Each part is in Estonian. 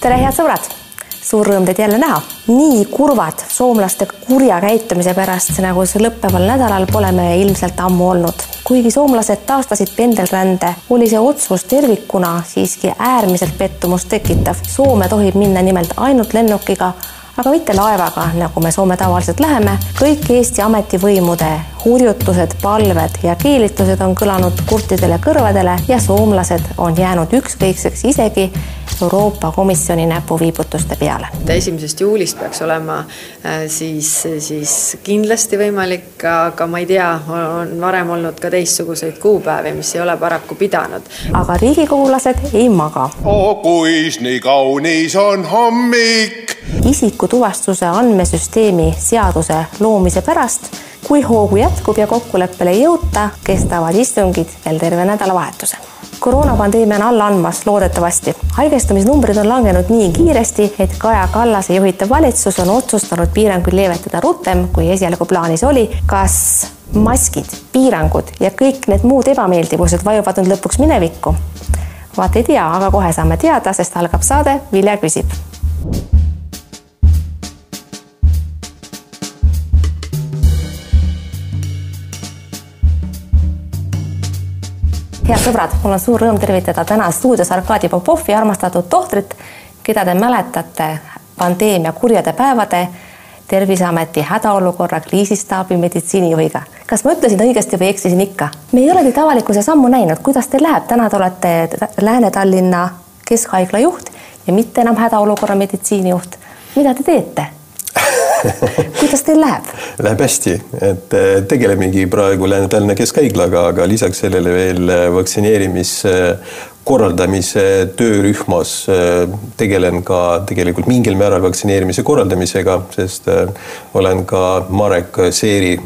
tere, head sõbrad! suur rõõm teid jälle näha. nii kurvad soomlaste kurja käitumise pärast, nagu see lõppeval nädalal pole me ilmselt ammu olnud. kuigi soomlased taastasid pendelrände, oli see otsus tervikuna siiski äärmiselt pettumust tekitav. Soome tohib minna nimelt ainult lennukiga aga mitte laevaga, nagu me Soome tavaliselt läheme. kõik Eesti ametivõimude hurjutused, palved ja keelitused on kõlanud kurtidele kõrvadele ja soomlased on jäänud ükskõikseks isegi Euroopa Komisjoni näpuviibutuste peale. esimesest juulist peaks olema äh, siis, siis kindlasti võimalik, aga ma ei tea, on varem olnud ka teistsuguseid kuupäevi, mis ei ole paraku pidanud. aga riigikogulased ei maga. oo, kuis nii kaunis on hommik. isikutuvastuse andmesüsteemi seaduse loomise pärast kui hoogu jätkub ja kokkuleppele ei jõuta, kestavad istungid veel terve nädalavahetuse koroonapandeemia on alla andmas, loodetavasti. haigestumisnumbrid on langenud nii kiiresti, et Kaja Kallase juhitav valitsus on otsustanud piiranguid leevetada rutem, kui esialgu plaanis oli. kas maskid, piirangud ja kõik need muud ebameeldivused vajuvad nüüd lõpuks minevikku? vaat ei tea, aga kohe saame teada, sest algab saade Vilja küsib head sõbrad, mul on suur rõõm tervitada täna stuudios Arkadi Popovi armastatud tohtrit, keda te mäletate pandeemia kurjade päevade Terviseameti hädaolukorra kriisistaabi meditsiinijuhiga. kas ma ütlesin õigesti või eksisin ikka? me ei ole teid avalikkuses ammu näinud, kuidas teil läheb, täna te olete Lääne-Tallinna Keskhaigla juht ja mitte enam hädaolukorra meditsiinijuht. mida te teete? kuidas teil läheb? Läheb hästi, et äh, tegelemegi praegu Lääne-Tallinna Keskhaiglaga, aga lisaks sellele veel äh, vaktsineerimise korraldamise töörühmas äh, tegelen ka tegelikult mingil määral vaktsineerimise korraldamisega, sest olen ka Marek Seeri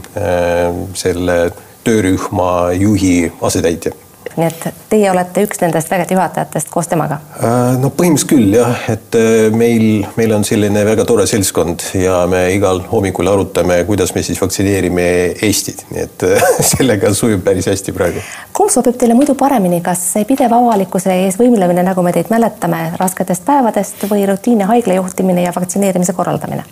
selle töörühma juhi asetäitja nii et teie olete üks nendest vägede juhatajatest koos temaga? Äh, no põhimõtteliselt küll jah, et äh, meil, meil on selline väga tore seltskond ja me igal hommikul arutame, kuidas me siis vaktsineerime Eestit, nii et äh, sellega sujub päris hästi praegu. kumb sobib teile muidu paremini, kas see pidev avalikkuse ees võimlemine, nagu me teid mäletame rasketest päevadest või rutiinne haigla juhtimine ja vaktsineerimise korraldamine?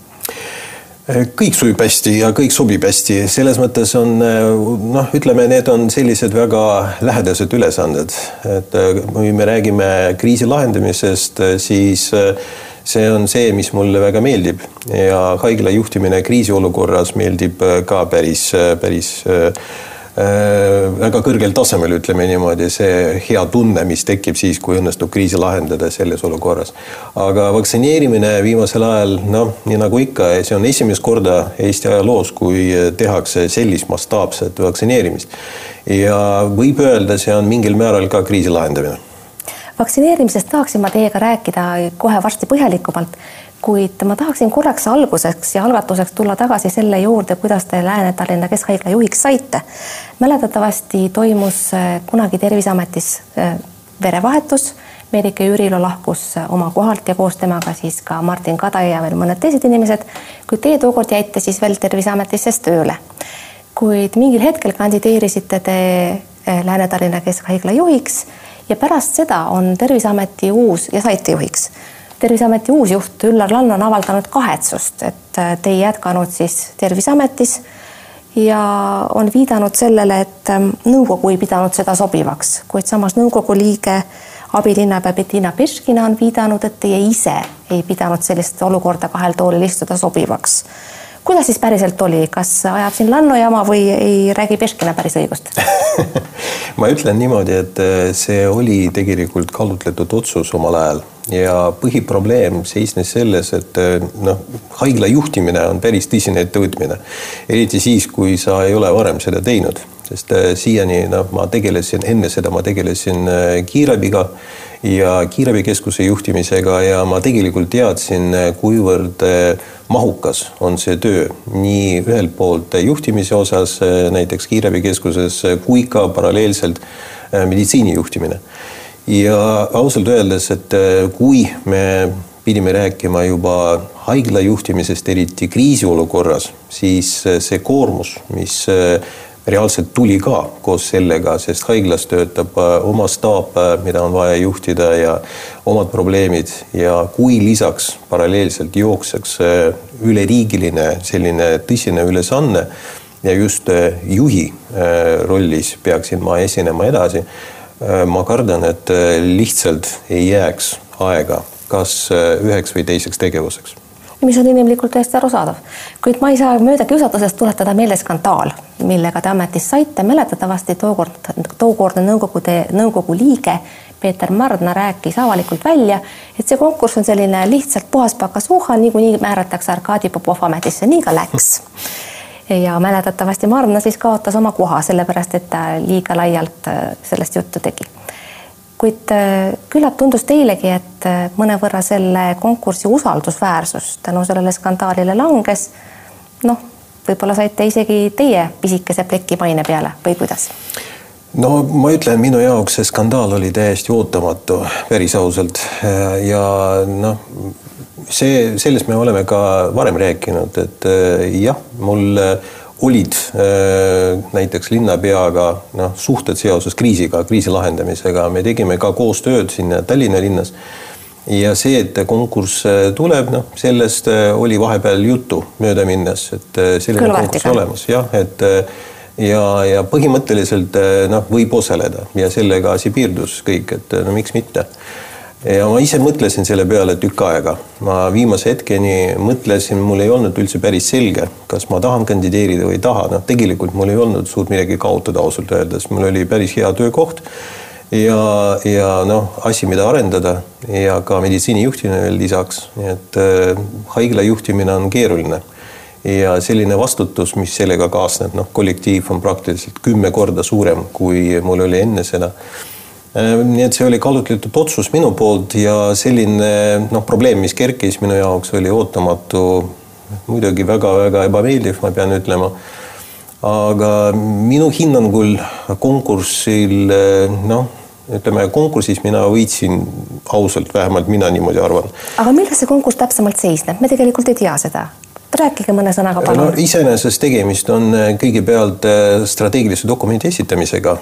Kõik sujub hästi ja kõik sobib hästi, selles mõttes on noh, ütleme, need on sellised väga lähedased ülesanded, et kui me räägime kriisi lahendamisest, siis see on see, mis mulle väga meeldib. Ja haigla juhtimine kriisiolukorras meeldib ka päris, päris väga kõrgel tasemel, ütleme niimoodi, see hea tunne, mis tekib siis, kui õnnestub kriisi lahendada selles olukorras. aga vaktsineerimine viimasel ajal, noh, nii nagu ikka, see on esimest korda Eesti ajaloos, kui tehakse sellist mastaapset vaktsineerimist. ja võib öelda, see on mingil määral ka kriisi lahendamine vaktsineerimisest tahaksin ma teiega rääkida kohe varsti põhjalikumalt kuid ma tahaksin korraks alguseks ja algatuseks tulla tagasi selle juurde, kuidas te Lääne-Tallinna Keskhaigla juhiks saite. mäletatavasti toimus äh, kunagi Terviseametis äh, verevahetus. Merike Jürilo lahkus äh, oma kohalt ja koos temaga siis ka Martin Kadai ja veel mõned teised inimesed, kuid teie tookord jäite siis veel Terviseametisse tööle. kuid mingil hetkel kandideerisite te Lääne-Tallinna Keskhaigla juhiks ja pärast seda on Terviseameti uus ja saite juhiks terviseameti uus juht Üllar Lann on avaldanud kahetsust, et äh, te ei jätkanud siis Terviseametis ja on viidanud sellele, et ähm, nõukogu ei pidanud seda sobivaks, kuid samas nõukogu liige abilinnapea Bettina Peškina on viidanud, et teie ise ei pidanud sellist olukorda kahel toolil istuda sobivaks kuidas siis päriselt oli, kas ajab siin Lanno jama või ei räägi Peškina päris õigust? Ma ütlen niimoodi, et äh, see oli tegelikult kaalutletud otsus omal ajal. Ja põhiprobleem seisnes selles, et äh, noh, haigla juhtimine on päris tõsine ettevõtmine, eriti siis, kui sa ei ole varem seda teinud, sest äh, siiani noh, ma tegelesin, enne seda ma tegelesin kiirabiga ja kiirabikeskuse juhtimisega ja ma tegelikult teadsin, kuivõrd mahukas on see töö nii ühelt poolt juhtimise osas näiteks kiirabikeskuses kui ka paralleelselt meditsiini juhtimine. ja ausalt öeldes, et kui me pidime rääkima juba haigla juhtimisest, eriti kriisiolukorras, siis see koormus, mis reaalselt tuli ka koos sellega, sest haiglas töötab oma staap, mida on vaja juhtida ja omad probleemid. Ja kui lisaks paralleelselt jookseks üleriigiline selline tõsine ülesanne ja just juhi rollis peaksin ma esinema edasi Äh, ma kardan, et äh, lihtsalt ei jääks aega kas äh, üheks või teiseks tegevuseks. Mis on inimlikult täiesti arusaadav, kuid ma ei saa mööda kiusatusest tuletada meelde skandaal, millega te ametist saite, mäletatavasti tookord, tookordne nõukogude, nõukogu liige Peeter Mardna rääkis avalikult välja, et see konkurss on selline lihtsalt puhas pakasuha, niikuinii määratakse Arkadi Popov ametisse, nii ka läks ja mäletatavasti Marna siis kaotas oma koha, sellepärast et ta liiga laialt äh, sellest juttu tegi. kuid äh, küllap tundus teilegi, et äh, mõnevõrra selle konkursi usaldusväärsus tänu sellele skandaalile langes. noh, võib-olla saite isegi teie pisikese pleki maine peale või kuidas? no ma ütlen, minu jaoks see skandaal oli täiesti ootamatu, päris ausalt ja noh, see, sellest me oleme ka varem rääkinud, et äh, jah, mul äh, olid äh, näiteks linnapeaga noh, suhted seoses kriisiga, kriisi lahendamisega, me tegime ka koostööd siin Tallinna linnas. Ja see, et konkurss tuleb, noh, sellest oli vahepeal juttu mööda minnes, et selline konkurss olemas, jah, et ja, ja põhimõtteliselt noh, võib osaleda ja sellega asi piirdus kõik, et no miks mitte. Ja ma ise mõtlesin selle peale tükk aega. ma viimase hetkeni mõtlesin, mul ei olnud üldse päris selge, kas ma tahan kandideerida või ei taha, noh, tegelikult mul ei olnud suurt midagi kaotada ausalt öeldes, mul oli päris hea töökoht ja, ja noh, asi, mida arendada. Ja ka meditsiinijuhtimine veel lisaks, nii et äh, haigla juhtimine on keeruline. Ja selline vastutus, mis sellega kaasneb, noh, kollektiiv on praktiliselt kümme korda suurem, kui mul oli enne seda. Äh, nii et see oli kaalutletud otsus minu poolt ja selline noh, probleem, mis kerkis minu jaoks, oli ootamatu, muidugi väga-väga ebameeldiv, ma pean ütlema. aga minu hinnangul konkursil noh, ütleme konkursis mina võitsin ausalt, vähemalt mina niimoodi arvan. aga milles see konkurss täpsemalt seisneb, me tegelikult ei tea seda. Rääkige mõne sõnaga palun. no,. iseenesest tegemist on äh, kõigepealt äh, strateegilise dokumendi esitamisega,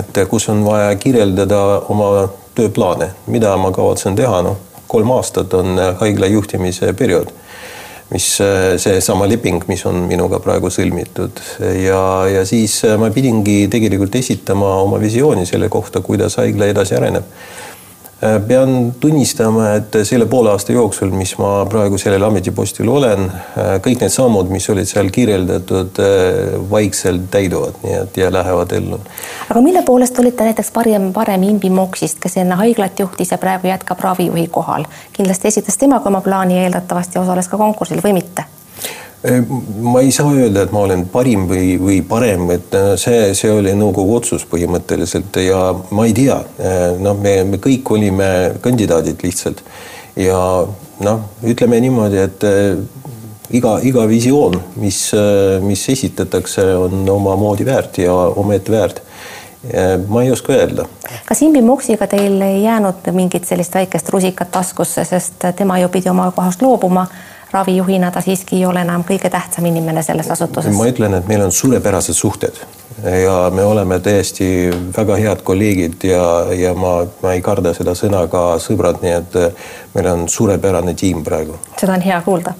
et äh, kus on vaja kirjeldada oma tööplaane, mida ma kavatsen teha, noh, kolm aastat on haigla juhtimise periood, mis seesama leping, mis on minuga praegu sõlmitud. Ja, ja siis ma pidingi tegelikult esitama oma visiooni selle kohta, kuidas haigla edasi areneb. Äh, pean tunnistama, et selle poole aasta jooksul, mis ma praegu sellel ametipostil olen, äh, kõik need sammud, mis olid seal kirjeldatud, äh, vaikselt täiduvad, nii et ja lähevad ellu. aga mille poolest olite näiteks parem, parem Imbi Moksist, kes enne haiglat juhtis ja praegu jätkab ravijuhi kohal? kindlasti esitas tema ka oma plaani ja eeldatavasti osales ka konkursil või mitte ma ei saa öelda, et ma olen parim või, või parem, et äh, see, see oli nõukogu otsus põhimõtteliselt ja ma ei tea, äh, noh, me, me kõik olime kandidaadid lihtsalt. Ja noh, ütleme niimoodi, et äh, iga, iga visioon, mis, mis esitatakse, on omamoodi väärt ja omaette väärt. Ma ei oska öelda. kas Imbi Moksiga teil ei jäänud mingit sellist väikest rusikat taskusse, sest tema ju pidi oma kohast loobuma ravijuhina ta siiski ei ole enam kõige tähtsam inimene selles asutuses. ma ütlen, et meil on suurepärased suhted ja me oleme täiesti väga head kolleegid ja, ja ma, ma ei karda seda sõna ka sõbrad, nii et äh, meil on suurepärane tiim praegu. seda on hea kuulda.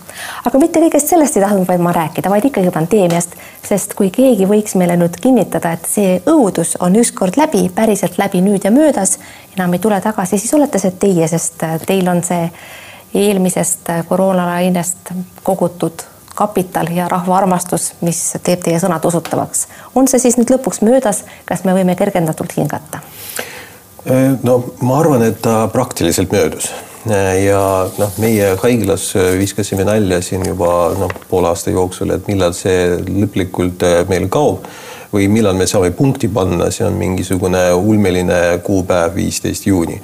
aga mitte kõigest sellest ei tahtnud vaid ma rääkida, vaid ikkagi pandeemiast, sest kui keegi võiks meile nüüd kinnitada, et see õudus on ükskord läbi, päriselt läbi nüüd ja möödas, enam ei tule tagasi, siis olete see teie, sest äh, teil on see eelmisest koroonalainest kogutud kapital ja rahva armastus, mis teeb teie sõnad usutavaks. on see siis nüüd lõpuks möödas, kas me võime kergendatult hingata? no ma arvan, et ta praktiliselt möödus ja noh, meie haiglas viskasime nalja siin juba noh, poole aasta jooksul, et millal see lõplikult meil kaob või millal me saame punkti panna, see on mingisugune ulmeline kuupäev, viisteist juuni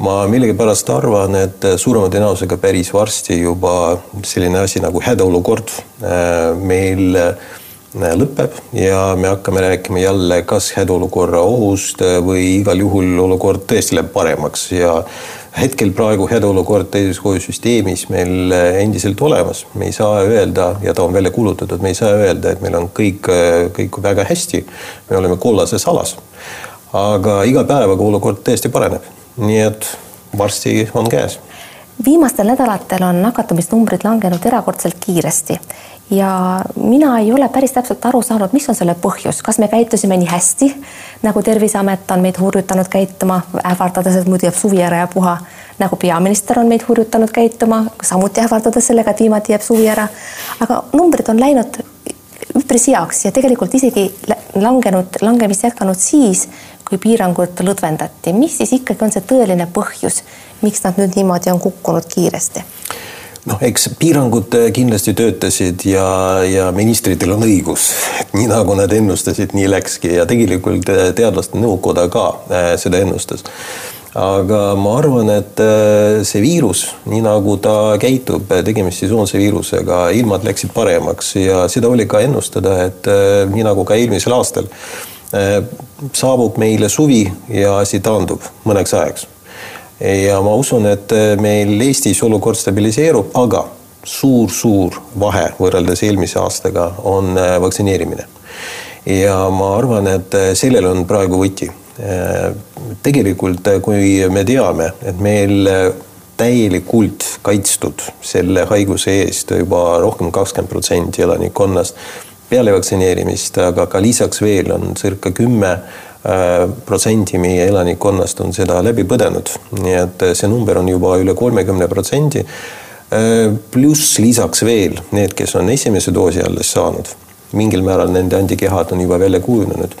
ma millegipärast arvan, et suurema tõenäosusega päris varsti juba selline asi nagu hädaolukord äh, meil äh, lõpeb ja me hakkame rääkima jälle kas hädaolukorra ohust või igal juhul olukord tõesti läheb paremaks ja hetkel praegu hädaolukord tervishoiusüsteemis meil endiselt olemas, me ei saa öelda ja ta on välja kuulutatud, me ei saa öelda, et meil on kõik, kõik väga hästi. me oleme kollases alas. aga iga päevaga olukord tõesti paraneb, nii et varsti on käes. Viimastel nädalatel on nakatumisnumbrid langenud erakordselt kiiresti. Ja mina ei ole päris täpselt aru saanud, mis on selle põhjus, kas me käitusime nii hästi, nagu Terviseamet on meid hurjutanud käituma, ähvardades, et muidu jääb suvi ära ja puha, nagu peaminister on meid hurjutanud käituma, samuti ähvardades sellega, et viimati jääb suvi ära. aga numbrid on läinud üpris heaks ja tegelikult isegi langenud, langemist jätkanud siis, kui piirangud lõdvendati. mis siis ikkagi on see tõeline põhjus, miks nad nüüd niimoodi on kukkunud kiiresti? noh, eks piirangud äh, kindlasti töötasid ja, ja ministritel on õigus, et nii nagu nad ennustasid, nii läkski ja tegelikult äh, teadlaste nõukoda ka äh, seda ennustas. aga ma arvan, et see viirus, nii nagu ta käitub, tegemist sesoonse viirusega, ilmad läksid paremaks ja seda oli ka ennustada, et nii nagu ka eelmisel aastal saabub meile suvi ja asi taandub mõneks ajaks ja ma usun, et äh, meil Eestis olukord stabiliseerub, aga suur-suur vahe võrreldes eelmise aastaga on äh, vaktsineerimine. ja ma arvan, et äh, sellel on praegu võti. tegelikult, kui me teame, et meil täielikult kaitstud selle haiguse eest juba rohkem kakskümmend protsenti elanikkonnast peale vaktsineerimist, aga ka lisaks veel on circa kümme Äh, protsendi meie elanikkonnast on seda läbi põdenud, nii et äh, see number on juba üle kolmekümne protsendi. Äh, pluss lisaks veel need, kes on esimese doosi alles saanud, mingil määral nende antikehad on juba välja kujunenud.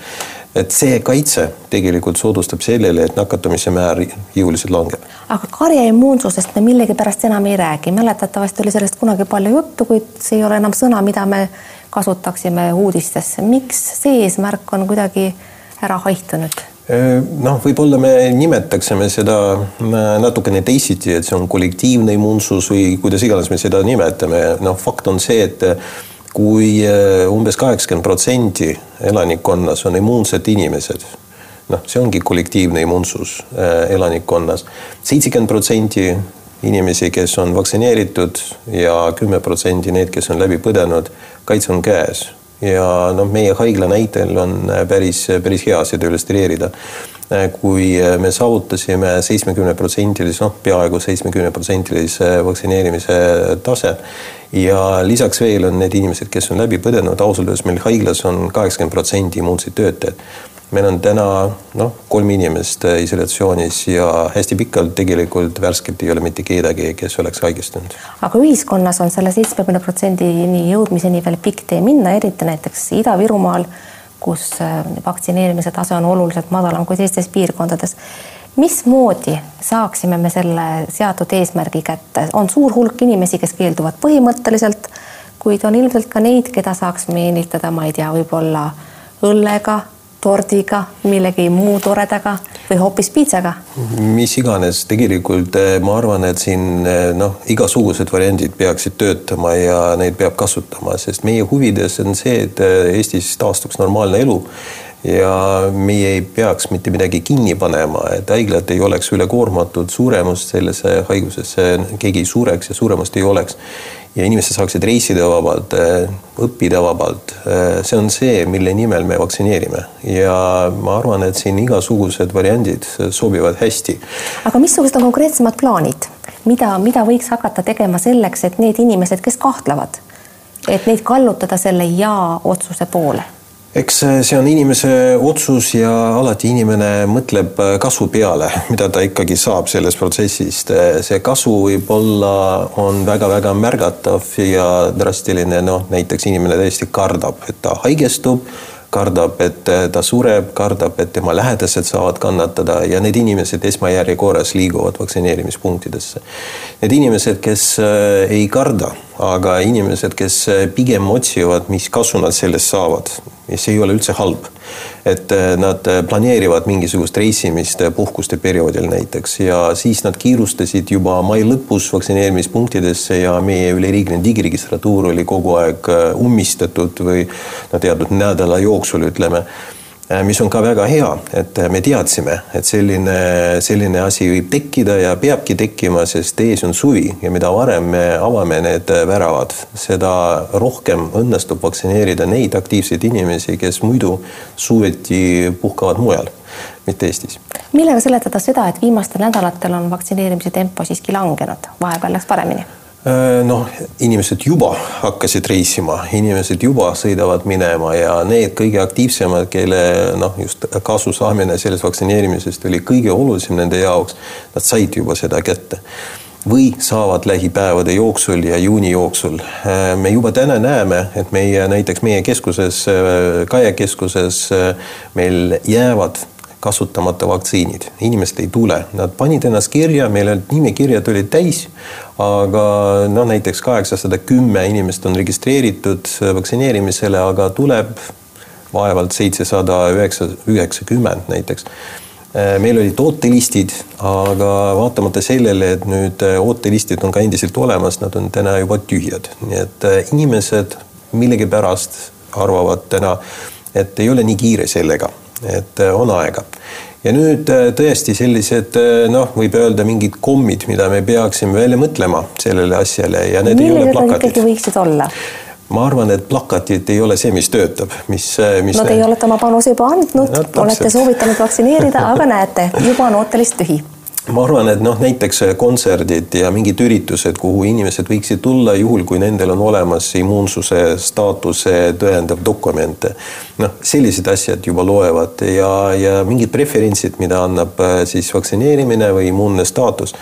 et see kaitse tegelikult soodustab sellele, et nakatumise määr jõuliselt langeb. aga karja immuunsusest me millegipärast enam ei räägi, mäletatavasti oli sellest kunagi palju juttu, kuid see ei ole enam sõna, mida me kasutaksime uudistesse. miks see eesmärk on kuidagi ära haihtunud? noh, võib-olla me nimetaksime seda natukene teisiti, et see on kollektiivne immuunsus või kuidas iganes me seda nimetame, noh, fakt on see, et kui umbes kaheksakümmend protsenti elanikkonnas on immuunsed inimesed, noh, see ongi kollektiivne immuunsus elanikkonnas, seitsekümmend protsenti inimesi, kes on vaktsineeritud ja kümme protsenti need, kes on läbi põdenud, kaitse on käes ja noh, meie haigla näitel on äh, päris, päris hea seda illustreerida. Äh, kui äh, me saavutasime seitsmekümne protsentilise, noh, peaaegu seitsmekümne protsentilise vaktsineerimise tase ja lisaks veel on need inimesed, kes on läbi põdenud, ausalt öeldes meil haiglas on kaheksakümmend protsenti immuunseid töötajaid meil on täna noh, kolm inimest äh, isolatsioonis ja hästi pikalt tegelikult värskelt ei ole mitte kedagi, kes oleks haigestunud. aga ühiskonnas on selle seitsmekümne protsendini jõudmiseni veel pikk tee minna, eriti näiteks Ida-Virumaal, kus äh, vaktsineerimise tase on oluliselt madalam kui teistes piirkondades. mismoodi saaksime me selle seatud eesmärgi kätte, on suur hulk inimesi, kes keelduvad põhimõtteliselt, kuid on ilmselt ka neid, keda saaks meelitada, ma ei tea, võib-olla õllega tordiga, millegi muu toredaga või hoopis piitsaga? mis iganes, tegelikult eh, ma arvan, et siin eh, noh, igasugused variandid peaksid töötama ja neid peab kasutama, sest meie huvides on see, et eh, Eestis taastuks normaalne elu ja meie ei peaks mitte midagi kinni panema, et haiglad ei oleks ülekoormatud, suremust sellesse haigusesse keegi ei sureks ja suremust ei oleks ja inimesed saaksid reisida vabalt, äh, õppida vabalt. Äh, see on see, mille nimel me vaktsineerime ja ma arvan, et siin igasugused variandid sobivad hästi. aga missugused on konkreetsemad plaanid, mida, mida võiks hakata tegema selleks, et need inimesed, kes kahtlevad, et neid kallutada selle ja otsuse poole eks see on inimese otsus ja alati inimene mõtleb äh, kasu peale, mida ta ikkagi saab sellest protsessist. see kasu võib-olla on väga-väga märgatav ja drastiline, noh näiteks inimene tõesti kardab, et ta haigestub kardab, et ta sureb, kardab, et tema lähedased saavad kannatada ja need inimesed esmajärjekorras liiguvad vaktsineerimispunktidesse. Need inimesed, kes äh, ei karda, aga inimesed, kes äh, pigem otsivad, mis kasu nad sellest saavad see ei ole üldse halb. et äh, nad planeerivad mingisugust reisimist puhkuste perioodil näiteks ja siis nad kiirustasid juba mai lõpus vaktsineerimispunktidesse ja meie üleriigiline digiregistratuur oli kogu aeg ummistatud või no teatud nädala jooksul ütleme mis on ka väga hea, et äh, me teadsime, et selline, selline asi võib tekkida ja peabki tekkima, sest ees on suvi ja mida varem me avame need äh, väravad, seda rohkem õnnestub vaktsineerida neid aktiivseid inimesi, kes muidu suveti puhkavad mujal, mitte Eestis. millega seletada seda, et viimastel nädalatel on vaktsineerimise tempo siiski langenud, vahepeal läks paremini? Äh, noh, inimesed juba hakkasid reisima, inimesed juba sõidavad minema ja need kõige aktiivsemad, kelle noh, just kasu saamine sellest vaktsineerimisest oli kõige olulisem nende jaoks, nad said juba seda kätte või saavad lähipäevade jooksul ja juuni jooksul. Äh, me juba täna näeme, et meie näiteks meie keskuses, äh, Kaia keskuses meil jäävad kasutamata vaktsiinid, inimesed ei tule, nad panid ennast kirja, meil olid nimekirjad olid täis, aga noh, näiteks kaheksasada kümme inimest on registreeritud vaktsineerimisele, aga tuleb vaevalt seitsesada üheksa, üheksakümmend näiteks. Meil olid ootelistid, aga vaatamata sellele, et nüüd ootelistid on ka endiselt olemas, nad on täna juba tühjad, nii et inimesed millegipärast arvavad täna, et ei ole nii kiire sellega et äh, on aega. ja nüüd äh, tõesti sellised äh, noh, võib öelda mingid kommid, mida me peaksime välja mõtlema sellele asjale ja need Millised ei ole plakatid. võiksid olla? ma arvan, et plakatid ei ole see, mis töötab, mis, mis. no teie olete oma panuse juba andnud no,, olete soovitanud vaktsineerida, aga näete, juba on ootelist tühi ma arvan, et noh, näiteks kontserdid ja mingid üritused, kuhu inimesed võiksid tulla juhul, kui nendel on olemas immuunsuse staatuse tõendav dokument. noh, sellised asjad juba loevad ja, ja mingid preferentsid, mida annab äh, siis vaktsineerimine või immuunne staatus.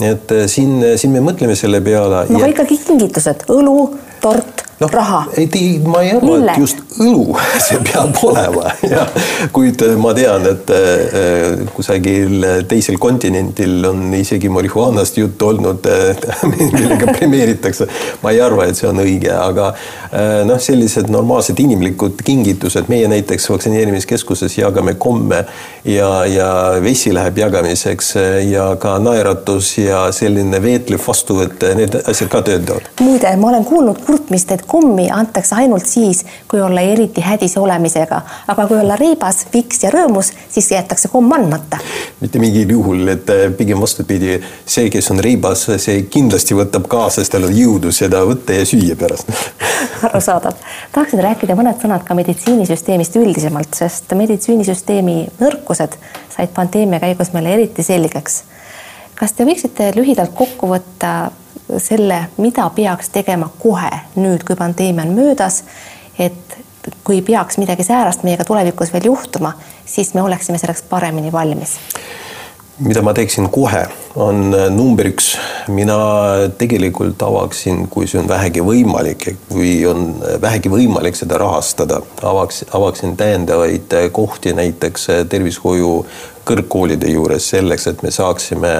et äh, siin, siin me mõtleme selle peale. no aga ja... ikkagi kingitused, õlu, tort no, raha. ei, ma ei arva, et just õlu see peab olema kuid äh, ma tean, et äh, kusagil teisel kontinentil on isegi marihuanast juttu olnud äh,, millega premeeritakse. ma ei arva, et see on õige, aga äh, noh, sellised normaalsed inimlikud kingitused, meie näiteks vaktsineerimiskeskuses jagame komme ja, ja vesi läheb jagamiseks äh, ja ka naeratus ja selline veetlev vastuvõtt, need asjad ka töötavad. muide, ma olen kuulnud kurtmist, et kummi antakse ainult siis, kui olla eriti hädise olemisega, aga kui olla reibas, viks ja rõõmus, siis jäetakse komm andmata. mitte mingil juhul, et äh, pigem vastupidi, see, kes on reibas, see kindlasti võtab kaasa, sest tal on jõudu seda võtta ja süüa pärast arusaadav. tahaksin rääkida mõned sõnad ka meditsiinisüsteemist üldisemalt, sest meditsiinisüsteemi nõrkused said pandeemia käigus meile eriti selgeks. Kas te võiksite lühidalt kokku võtta selle, mida peaks tegema kohe nüüd, kui pandeemia on möödas, et kui peaks midagi säärast meiega tulevikus veel juhtuma, siis me oleksime selleks paremini valmis? Mida ma teeksin kohe, on äh, number üks, mina tegelikult avaksin, kui see on vähegi võimalik, kui on äh, vähegi võimalik seda rahastada, avaks, avaksin täiendavaid äh, kohti näiteks tervishoiu kõrgkoolide juures selleks, et me saaksime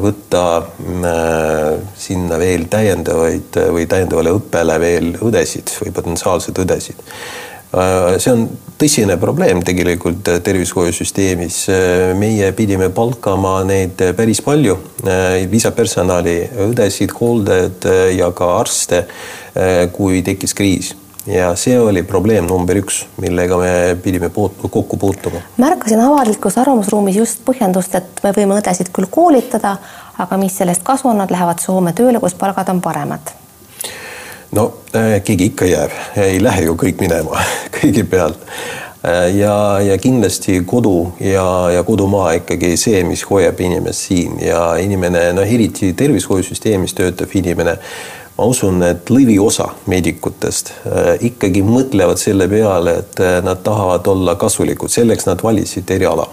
võtta äh, sinna veel täiendavaid või täiendavale õppele veel õdesid või potentsiaalseid õdesid. Äh, see on tõsine probleem tegelikult tervishoiusüsteemis. meie pidime palkama neid päris palju, lisapersonali, õdesid, hooldajad ja ka arste, kui tekkis kriis ja see oli probleem number üks, millega me pidime puut-, kokku puutuma. märkasin avalikus arvamusruumis just põhjendust, et me võime õdesid küll koolitada, aga mis sellest kasu on, nad lähevad Soome tööle, kus palgad on paremad. no äh, keegi ikka jääb, ei lähe ju kõik minema kõigepealt äh, ja, ja kindlasti kodu ja, ja kodumaa ikkagi see, mis hoiab inimest siin. Ja inimene, noh, eriti tervishoiusüsteemis töötav inimene ma usun, et lõviosa meedikutest äh, ikkagi mõtlevad selle peale, et äh, nad tahavad olla kasulikud, selleks nad valisid eriala,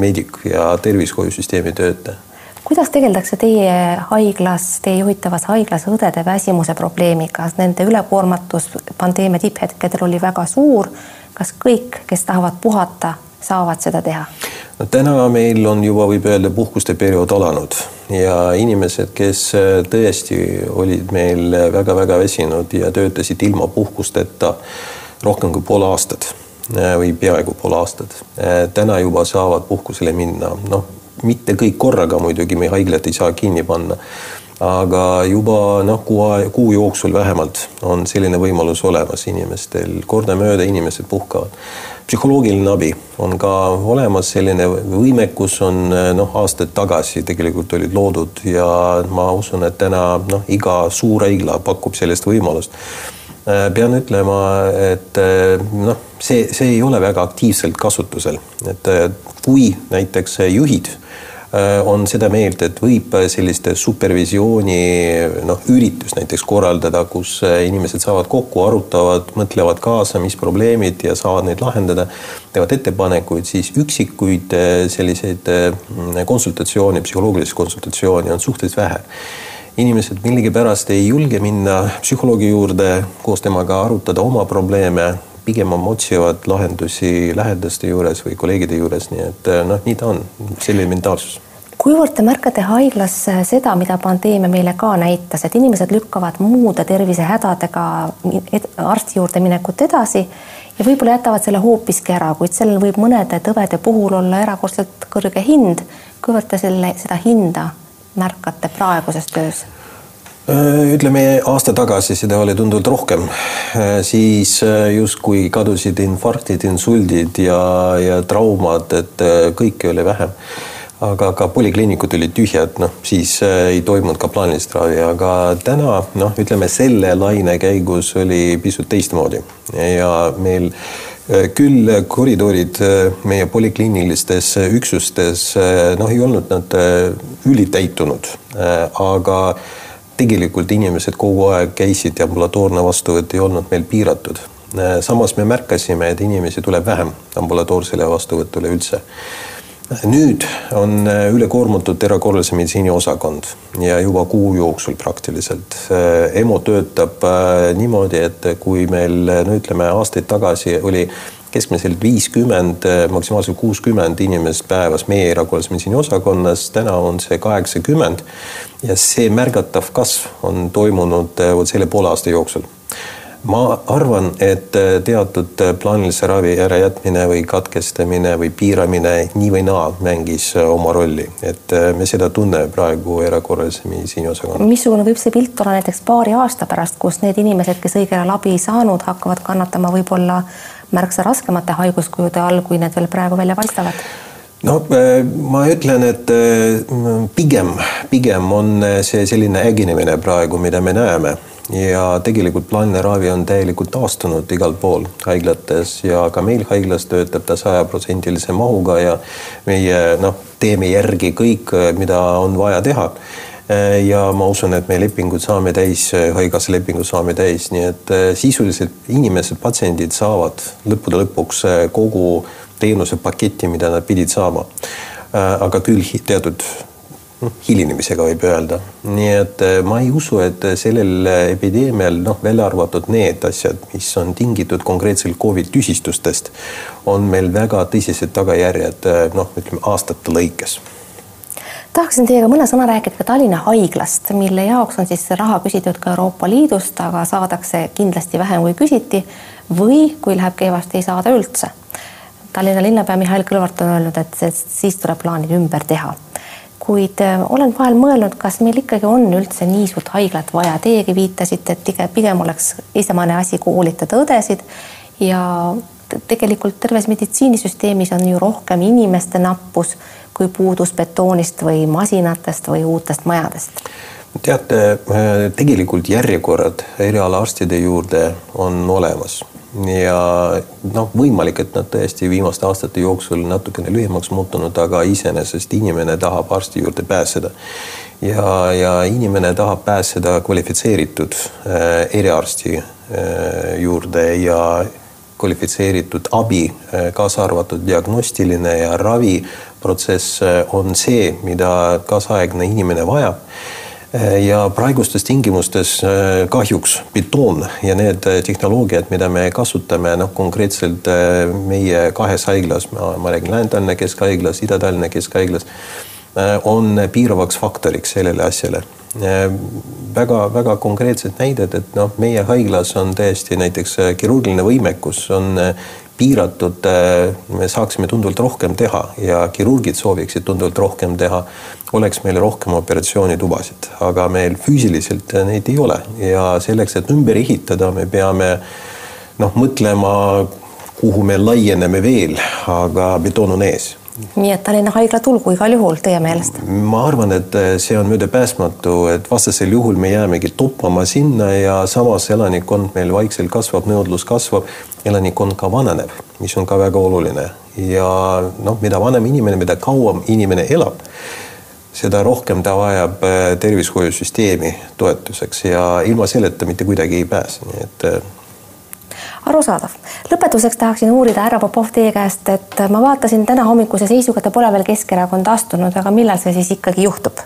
meedik ja tervishoiusüsteemi töötaja. Kuidas tegeldakse teie haiglas, teie juhitavas haiglas õdede väsimuse probleemiga, nende ülekoormatus pandeemia tipphetkedel oli väga suur. kas kõik, kes tahavad puhata, saavad seda teha? no täna meil on juba, võib öelda, puhkuste periood alanud ja inimesed, kes äh, tõesti olid meil väga-väga väsinud ja töötasid ilma puhkusteta rohkem kui pool aastat äh, või peaaegu pool aastat, äh, täna juba saavad puhkusele minna, noh, mitte kõik korraga muidugi, meie haiglad ei saa kinni panna. Aga juba noh, kuu, kuu jooksul vähemalt on selline võimalus olemas inimestel, kordamööda inimesed puhkavad. psühholoogiline abi on ka olemas, selline võimekus on noh, aastaid tagasi tegelikult olid loodud ja ma usun, et täna noh, iga suurhaigla pakub sellist võimalust. Pean ütlema, et noh, see, see ei ole väga aktiivselt kasutusel, et kui näiteks juhid Äh, on seda meelt, et võib selliste supervisiooni noh, üritus näiteks korraldada, kus äh, inimesed saavad kokku, arutavad, mõtlevad kaasa, mis probleemid ja saavad neid lahendada, teevad ettepanekuid, siis üksikuid äh, selliseid konsultatsioone, psühholoogilisi konsultatsioone on suhteliselt vähe. Inimesed millegipärast ei julge minna psühholoogi juurde koos temaga arutada oma probleeme pigem otsivad lahendusi lähedaste juures või kolleegide juures, nii et eh, noh, nii ta on, selline mentaalsus kuivõrd te märkate haiglas seda, mida pandeemia meile ka näitas, et inimesed lükkavad muude tervisehädadega arsti juurde minekut edasi ja võib-olla jätavad selle hoopiski ära, kuid sellel võib mõnede tõvede puhul olla erakordselt kõrge hind. kuivõrd te selle, seda hinda märkate praeguses töös? Äh, ütleme aasta tagasi seda oli tunduvalt rohkem, äh, siis äh, justkui kadusid infarktid, insuldid ja, ja traumad, et kõike oli vähem. aga ka polikliinikud olid tühjad, noh siis ei toimunud ka plaanilist ravi, aga täna noh, ütleme selle laine käigus oli pisut teistmoodi. Ja meil küll koridorid meie polikliinilistes üksustes noh, ei olnud nad ülitäitunud, aga tegelikult inimesed kogu aeg käisid ja ambulatoorne vastuvõtt ei olnud meil piiratud. samas me märkasime, et inimesi tuleb vähem ambulatoorsele vastuvõtule üldse. nüüd on ülekoormatud erakorralise meditsiini osakond ja juba kuu jooksul praktiliselt. EMO töötab äh, niimoodi, et kui meil no ütleme aastaid tagasi oli keskmiselt viiskümmend, maksimaalselt kuuskümmend inimest päevas meie erakorralise meditsiini osakonnas, täna on see kaheksakümmend. ja see märgatav kasv on toimunud eh, vot selle poole aasta jooksul ma arvan, et eh, teatud eh, plaanilise ravi ärajätmine või katkestamine või piiramine nii või naa mängis oma rolli, et me seda tunneme praegu erakorralise meditsiini osakonnas. missugune võib see pilt olla näiteks paari aasta pärast, kus need inimesed, kes õigel ajal abi ei saanud, hakkavad kannatama võib-olla märksa raskemate haiguskujude all, kui need veel praegu välja paistavad? no äh, ma ütlen, et äh, pigem, pigem on äh, see selline äginemine praegu, mida me näeme ja tegelikult plaaniline ravi on täielikult taastunud igal pool haiglates ja ka meil haiglas töötab ta sajaprotsendilise mahuga ja meie noh, teeme järgi kõik, mida on vaja teha ja ma usun, et me lepingud saame täis, äh, haigekassa lepingud saame täis, nii et äh, sisuliselt inimesed, patsiendid saavad lõppude lõpuks kogu teenusepaketti, mida nad pidid saama. aga küll teatud noh, hilinemisega võib öelda, nii et ma ei usu, et sellel epideemial noh, välja arvatud need asjad, mis on tingitud konkreetselt Covid tüsistustest, on meil väga tõsised tagajärjed noh, ütleme aastate lõikes tahaksin teiega mõne sõna rääkida ka Tallinna haiglast, mille jaoks on siis raha küsitud ka Euroopa Liidust, aga saadakse kindlasti vähem, kui küsiti või kui läheb kehvasti, ei saada üldse. Tallinna linnapea Mihhail Kõlvart on öelnud, et siis tuleb plaanid ümber teha. kuid äh, olen vahel mõelnud, kas meil ikkagi on üldse nii suurt haiglat vaja, teiegi viitasite, et pigem oleks esmane asi koolitada õdesid ja tegelikult terves meditsiinisüsteemis on ju rohkem inimeste nappus kui puudus betoonist või masinatest või uutest majadest? teate, tegelikult järjekorrad erialaarstide juurde on olemas ja noh, võimalik, et nad tõesti viimaste aastate jooksul natukene lühemaks muutunud, aga iseenesest inimene tahab arsti juurde pääseda. ja, ja inimene tahab pääseda kvalifitseeritud äh, eriarsti äh, juurde ja kvalifitseeritud abi, äh, kaasa arvatud diagnostiline ja raviprotsess äh, on see, mida kaasaegne inimene vajab. Äh, ja praegustes tingimustes kahjuks betoon ja need tehnoloogiad, mida me kasutame, noh, konkreetselt meie kahes haiglas, ma räägin Lääne-Tallinna Keskhaiglas, Ida-Tallinna Keskhaiglas, on piiravaks faktoriks sellele asjale. Väga-väga konkreetsed näited, et noh, meie haiglas on täiesti näiteks kirurgiline võimekus on piiratud, me saaksime tunduvalt rohkem teha ja kirurgid sooviksid tunduvalt rohkem teha, oleks meil rohkem operatsioonitubasid, aga meil füüsiliselt neid ei ole. Ja selleks, et ümber ehitada, me peame noh, mõtlema, kuhu me laieneme veel, aga betoon on ees nii et Tallinna haigla tulgu igal juhul teie meelest? ma arvan, et see on möödapääsmatu, et vastasel juhul me jäämegi toppama sinna ja samas elanikkond meil vaikselt kasvab, nõudlus kasvab, elanikkond ka vananeb, mis on ka väga oluline ja noh, mida vanem inimene, mida kauem inimene elab, seda rohkem ta vajab äh, tervishoiusüsteemi toetuseks ja ilma selleta mitte kuidagi ei pääse, nii et äh, arusaadav. lõpetuseks tahaksin uurida härra Popov teie käest, et ma vaatasin täna hommikuse seisuga, te pole veel Keskerakonda astunud, aga millal see siis ikkagi juhtub?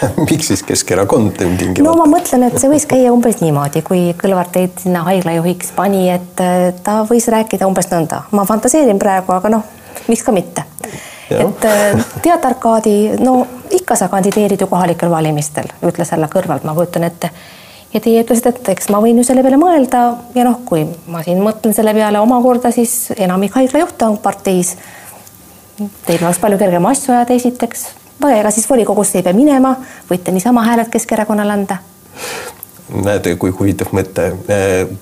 miks siis Keskerakond tingimata? no ma mõtlen, et see võis käia umbes niimoodi, kui Kõlvart teid sinna haiglajuhiks pani, et äh, ta võis rääkida umbes nõnda. ma fantaseerin praegu, aga noh, miks ka mitte. et äh, tead, Arkadi, no ikka sa kandideerid ju kohalikel valimistel, ütles härra Kõlvart, ma kujutan ette ja teie ütlesite, et eks ma võin ju selle peale mõelda ja noh, kui ma siin mõtlen selle peale omakorda, siis enamik haiglajuhte on parteis. Teil oleks palju kergem asju ajada esiteks, no ega siis volikogusse ei pea minema, võite niisama hääled Keskerakonnale anda näete, kui huvitav mõte.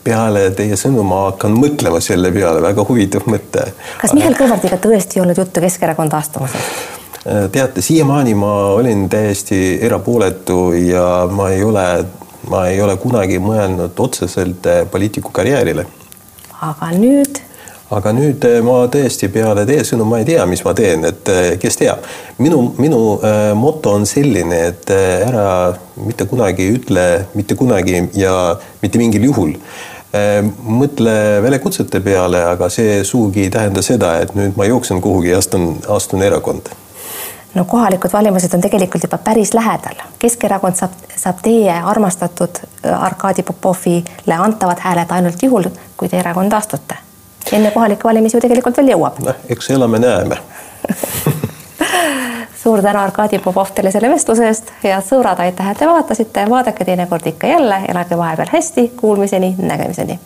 peale teie sõnu ma hakkan mõtlema selle peale, väga huvitav mõte. kas Mihhail Kõlvartiga tõesti ei olnud juttu Keskerakonda astumisest? teate, siiamaani ma olin täiesti erapooletu ja ma ei ole ma ei ole kunagi mõelnud otseselt eh, poliitiku karjäärile. aga nüüd? aga nüüd eh, ma tõesti peale teie sõnu, ma ei tea, mis ma teen, et eh, kes teab. minu, minu moto on selline, et ära mitte kunagi ütle mitte kunagi ja mitte mingil juhul mõtle väljakutsete peale, aga see sugugi ei tähenda seda, et nüüd ma jooksen kuhugi ja astun, astun erakonda no kohalikud valimised on tegelikult juba päris lähedal. Keskerakond saab, saab teie armastatud äh, Arkadi Popovile antavad hääled ainult juhul, kui te erakonda astute. enne kohalikke valimisi ju tegelikult veel jõuab. noh, eks elame-näeme suur tänu, Arkadi Popov teile selle vestluse eest, head sõbrad, aitäh, et te vaatasite, vaadake teinekord ikka jälle, elage vahepeal hästi, kuulmiseni, nägemiseni